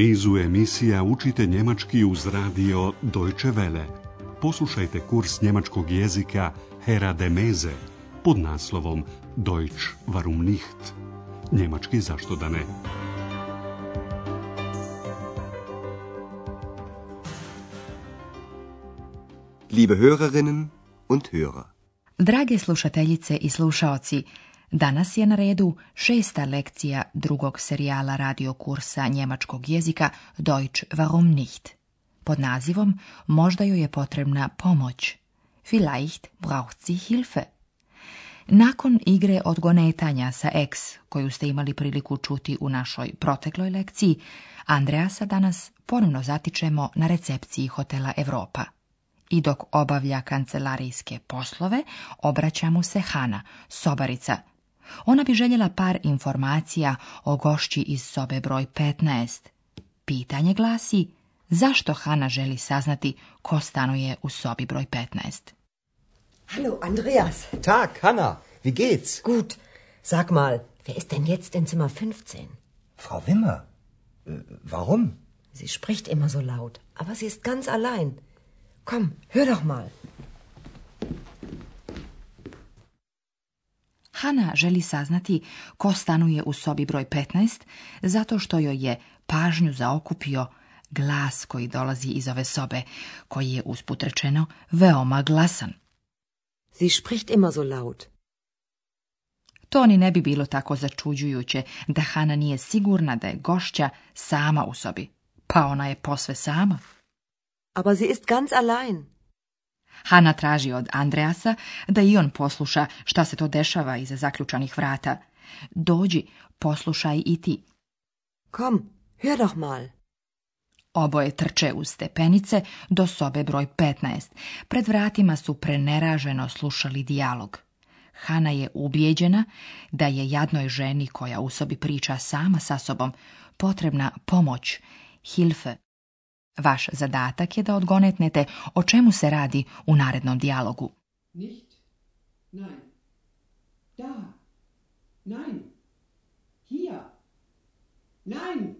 nizu emisija učite njemački uz radio Deutsche Welle. Poslušajte kurs njemačkog jezika Hera de pod naslovom Deutsch warum nicht? Njemački zašto da ne? Liebe Hörerinnen und Hörer. Drage slušateljice i slušaoci, Danas je na redu šesta lekcija drugog serijala radio kursa njemačkog jezika Deutsch warum nicht. Pod nazivom Možda joj je potrebna pomoć. Vielleicht braucht sie Hilfe. Nakon igre odgonetanja sa X, koju ste imali priliku čuti u našoj protekloj lekciji, Andreasa danas ponovno zatičemo na recepciji hotela Europa. I dok obavlja kancelarijske poslove, obraća mu se Hana, sobarica, Ona bi željela par informacija o gošći iz sobe broj 15. Pitanje glasi zašto Hanna želi saznati ko stanuje u sobi broj 15. Hallo Andreas. Tag, Hanna. Wie geht's? Gut. Sag mal, wer ist denn jetzt in Zimmer 15? Frau Wimmer. Äh, warum? Sie spricht immer so laut, aber sie ist ganz allein. Komm, hör doch mal. Hana želi saznati ko stanuje u sobi broj 15, zato što joj je pažnju zaokupio glas koji dolazi iz ove sobe, koji je usput rečeno veoma glasan. Sie spricht immer so laut. To ni ne bi bilo tako začuđujuće da Hana nije sigurna da je gošća sama u sobi. Pa ona je posve sama. Aber sie ist ganz allein. Hana traži od Andreasa da i on posluša šta se to dešava iza zaključanih vrata. Dođi, poslušaj i ti. Kom, hör doch mal. Oboje trče u stepenice do sobe broj 15. Pred vratima su preneraženo slušali dijalog. Hana je ubijeđena da je jadnoj ženi koja u sobi priča sama sa sobom potrebna pomoć, hilfe. Vaš zadatak je da odgonetnete o čemu se radi u narednom dijalogu. Nicht, nein, da, nein, hier, nein,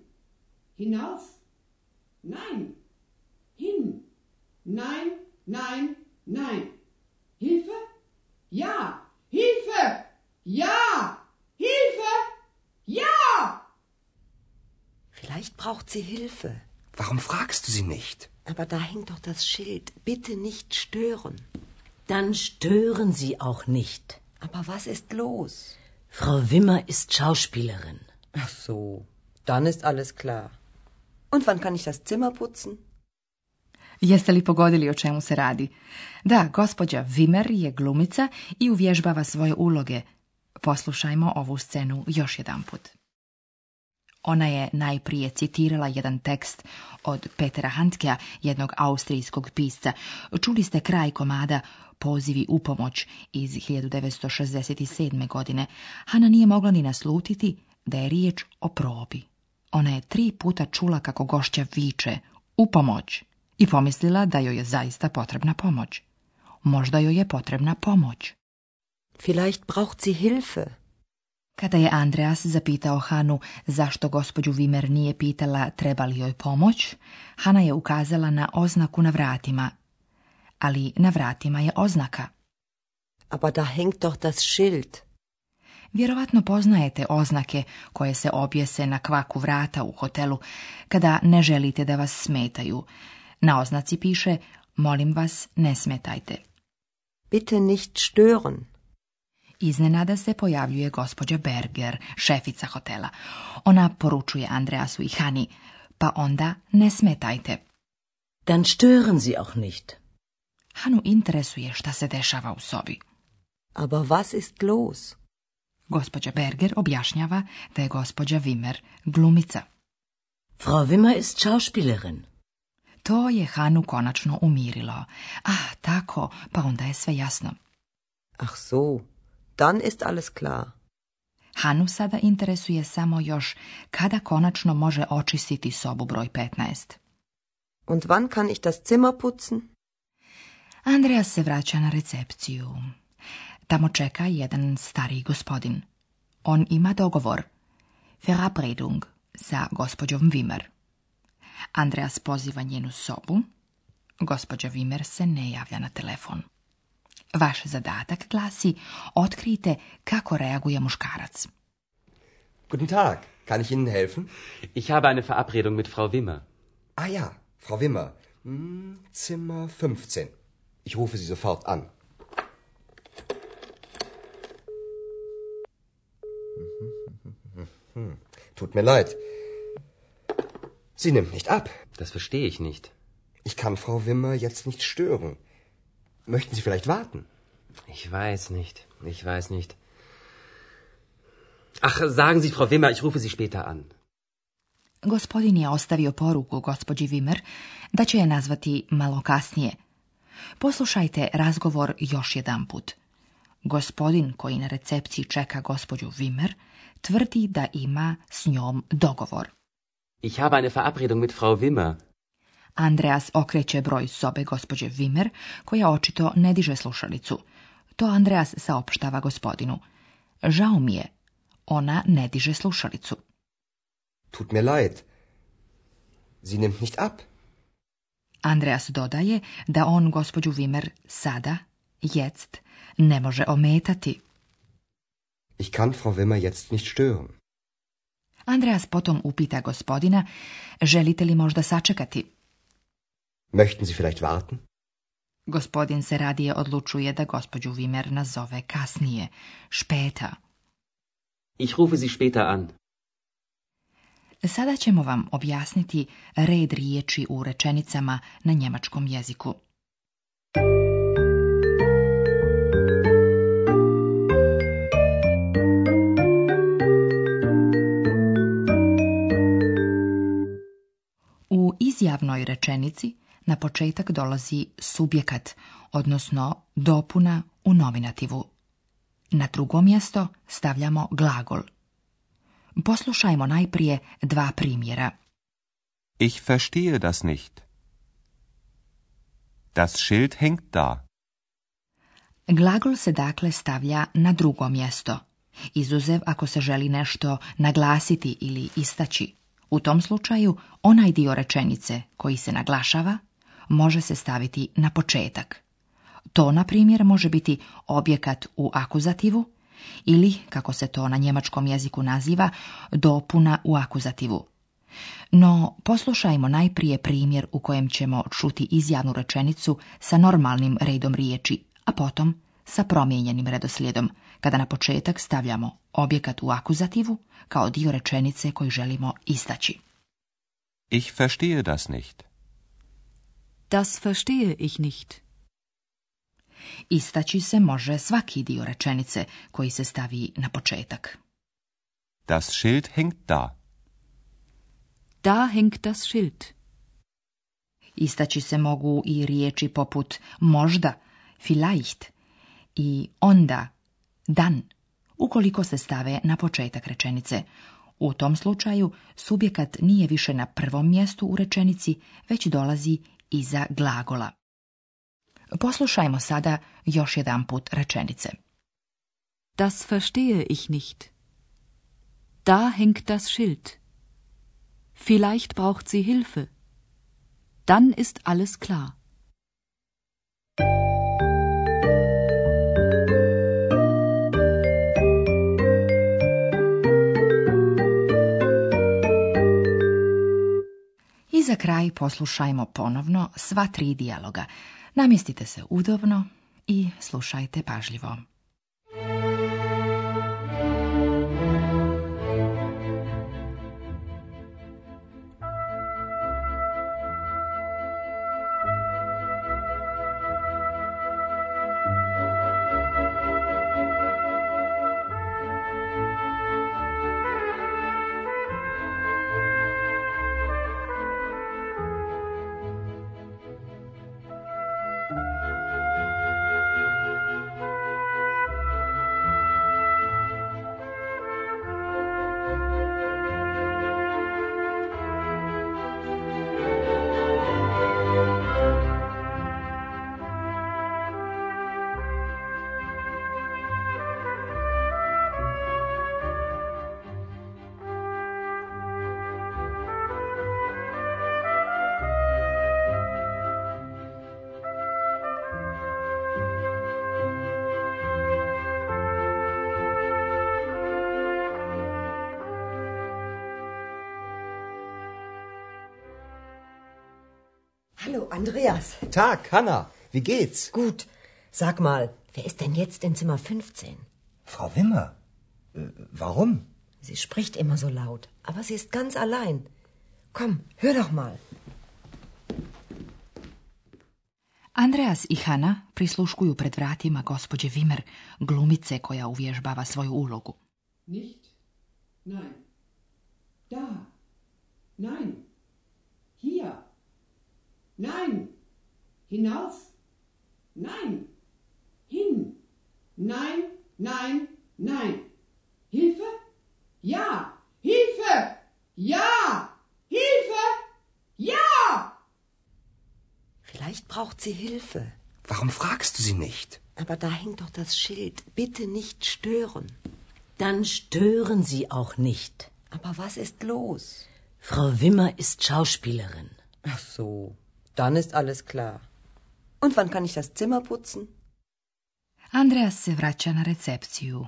hinauf, nein, hin, nein, nein, nein, Hilfe, ja, Hilfe, ja, Hilfe, ja. Vielleicht braucht sie Hilfe. Warum fragst du sie nicht? Aber da hängt doch das Schild. Bitte nicht stören. Dann stören Sie auch nicht. Aber was ist los? Frau Wimmer ist Schauspielerin. Ach so, dann ist alles klar. Und wann kann ich das Zimmer putzen? Jeste li pogodili o čemu se radi? Da, gospođa Wimmer je glumica i uvježbava svoje uloge. Poslušajmo ovu scenu još jedanput. Ona je najprije citirala jedan tekst od Petera Handkea, jednog austrijskog pisca. Čuli ste kraj komada Pozivi u pomoć iz 1967. godine. Hana nije mogla ni naslutiti da je riječ o probi. Ona je tri puta čula kako gošća viče u pomoć i pomislila da joj je zaista potrebna pomoć. Možda joj je potrebna pomoć. Vielleicht braucht sie Hilfe. Kada je Andreas zapitao Hanu zašto gospođu Vimer nije pitala treba li joj pomoć, Hana je ukazala na oznaku na vratima. Ali na vratima je oznaka. Aber da hängt doch das Schild. Vjerovatno poznajete oznake koje se objese na kvaku vrata u hotelu kada ne želite da vas smetaju. Na oznaci piše, molim vas, ne smetajte. Bitte nicht stören. Iznenada se pojavljuje gospođa Berger, šefica hotela. Ona poručuje Andreasu i Hani, pa onda ne smetajte. Dan stören Sie auch nicht. Hanu interesuje šta se dešava u sobi. Aber was ist los? Gospođa Berger objašnjava da je gospođa Wimmer glumica. Frau Wimmer ist Schauspielerin. To je Hanu konačno umirilo. Ah, tako, pa onda je sve jasno. Ach so, Dann ist alles klar. Hanu sada interesuje samo još kada konačno može očistiti sobu broj 15. Und wann kann ich das Zimmer putzen? Andreas se vraća na recepciju. Tamo čeka jedan stari gospodin. On ima dogovor. Verabredung sa gospođom Vimer. Andreas poziva njenu sobu. Gospođa Vimer se ne javlja na telefon. Vaš zadatak glasi otkrijte kako reaguje muškarac. Guten Tag, kann ich Ihnen helfen? Ich habe eine Verabredung mit Frau Wimmer. Ah ja, Frau Wimmer, hm, Zimmer 15. Ich rufe Sie sofort an. tut mir leid. Sie nimmt nicht ab. Das verstehe ich nicht. Ich kann Frau Wimmer jetzt nicht stören. Möchten Sie vielleicht warten? Ich weiß nicht. Ich weiß nicht. Ach, sagen Sie, Frau Wimmer, ich rufe Sie später an. Gospodin je ostavio poruku gospođi Wimmer da će je nazvati malo kasnije. Poslušajte razgovor još jedan put. Gospodin koji na recepciji čeka gospođu Wimmer tvrdi da ima s njom dogovor. Ich habe eine Verabredung mit Frau Wimmer. Andreas okreće broj sobe gospođe Vimer, koja očito ne diže slušalicu. To Andreas saopštava gospodinu. Žao mi je, ona ne diže slušalicu. Tut mir leid. Sie nimmt nicht ab. Andreas dodaje da on gospođu Vimer sada, jetzt, ne može ometati. Ich kann Frau Wimmer jetzt nicht stören. Andreas potom upita gospodina, želite li možda sačekati? Möchten Sie vielleicht warten? Gospodin se radije odlučuje da gospođu Vimer nazove kasnije, špeta. Ich rufe Sie später an. Sada ćemo vam objasniti red riječi u rečenicama na njemačkom jeziku. U izjavnoj rečenici na početak dolazi subjekat, odnosno dopuna u nominativu. Na drugo mjesto stavljamo glagol. Poslušajmo najprije dva primjera. Ich verstehe das nicht. Das Schild hängt da. Glagol se dakle stavlja na drugo mjesto, izuzev ako se želi nešto naglasiti ili istaći. U tom slučaju onaj dio rečenice koji se naglašava može se staviti na početak. To, na primjer, može biti objekat u akuzativu ili, kako se to na njemačkom jeziku naziva, dopuna u akuzativu. No, poslušajmo najprije primjer u kojem ćemo čuti izjavnu rečenicu sa normalnim redom riječi, a potom sa promijenjenim redoslijedom, kada na početak stavljamo objekat u akuzativu kao dio rečenice koji želimo istaći. Ich verstehe das nicht. Das verstehe ich nicht. Istaći se može svaki dio rečenice koji se stavi na početak. Das Schild hängt da. Da hängt das Schild. Istaći se mogu i riječi poput možda, vielleicht i onda, dan, ukoliko se stave na početak rečenice. U tom slučaju subjekat nije više na prvom mjestu u rečenici, već dolazi iza glagola. Poslušajmo sada još jedanput rečenice. Das verstehe ich nicht. Da hängt das Schild. Vielleicht braucht sie Hilfe. Dann ist alles klar. za kraj poslušajmo ponovno sva tri dijaloga. Namjestite se udobno i slušajte pažljivo. Hallo, Andreas. Tag, Hanna. Wie geht's? Gut. Sag mal, wer ist denn jetzt in Zimmer 15? Frau Wimmer. Äh, warum? Sie spricht immer so laut, aber sie ist ganz allein. Komm, hör doch mal. Andreas i Hanna prisluškuju pred vratima gospođe Vimer, glumice koja uvježbava svoju ulogu. Nicht? Nein. Da. Nein. Nein. Hinauf. Nein. Hin. Nein, nein, nein. Hilfe? Ja. Hilfe! Ja! Hilfe! Ja! Vielleicht braucht sie Hilfe. Warum fragst du sie nicht? Aber da hängt doch das Schild. Bitte nicht stören. Dann stören Sie auch nicht. Aber was ist los? Frau Wimmer ist Schauspielerin. Ach so. Dann ist alles klar. Und wann kann ich das Zimmer putzen? Andreas se vraća na recepciju.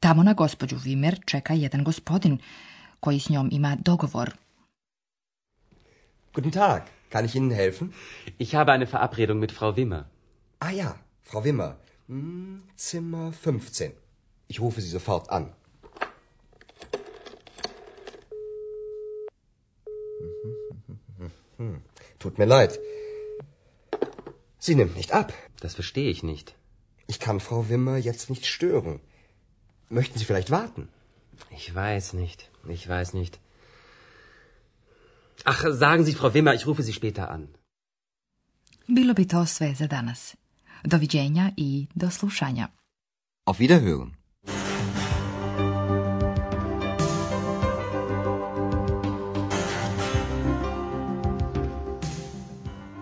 Tamo na gospođu Vimer čeka jedan gospodin koji s njom ima dogovor. Guten Tag, kann ich Ihnen helfen? Ich habe eine Verabredung mit Frau Wimmer. Ah ja, Frau Wimmer, hm, Zimmer 15. Ich rufe Sie sofort an. Tut mir leid. Sie nimmt nicht ab. Das verstehe ich nicht. Ich kann Frau Wimmer jetzt nicht stören. Möchten Sie vielleicht warten? Ich weiß nicht. Ich weiß nicht. Ach, sagen Sie Frau Wimmer, ich rufe Sie später an. Bilo bi to sve za danas. Doviđenja i do slušanja. Auf Wiederhören.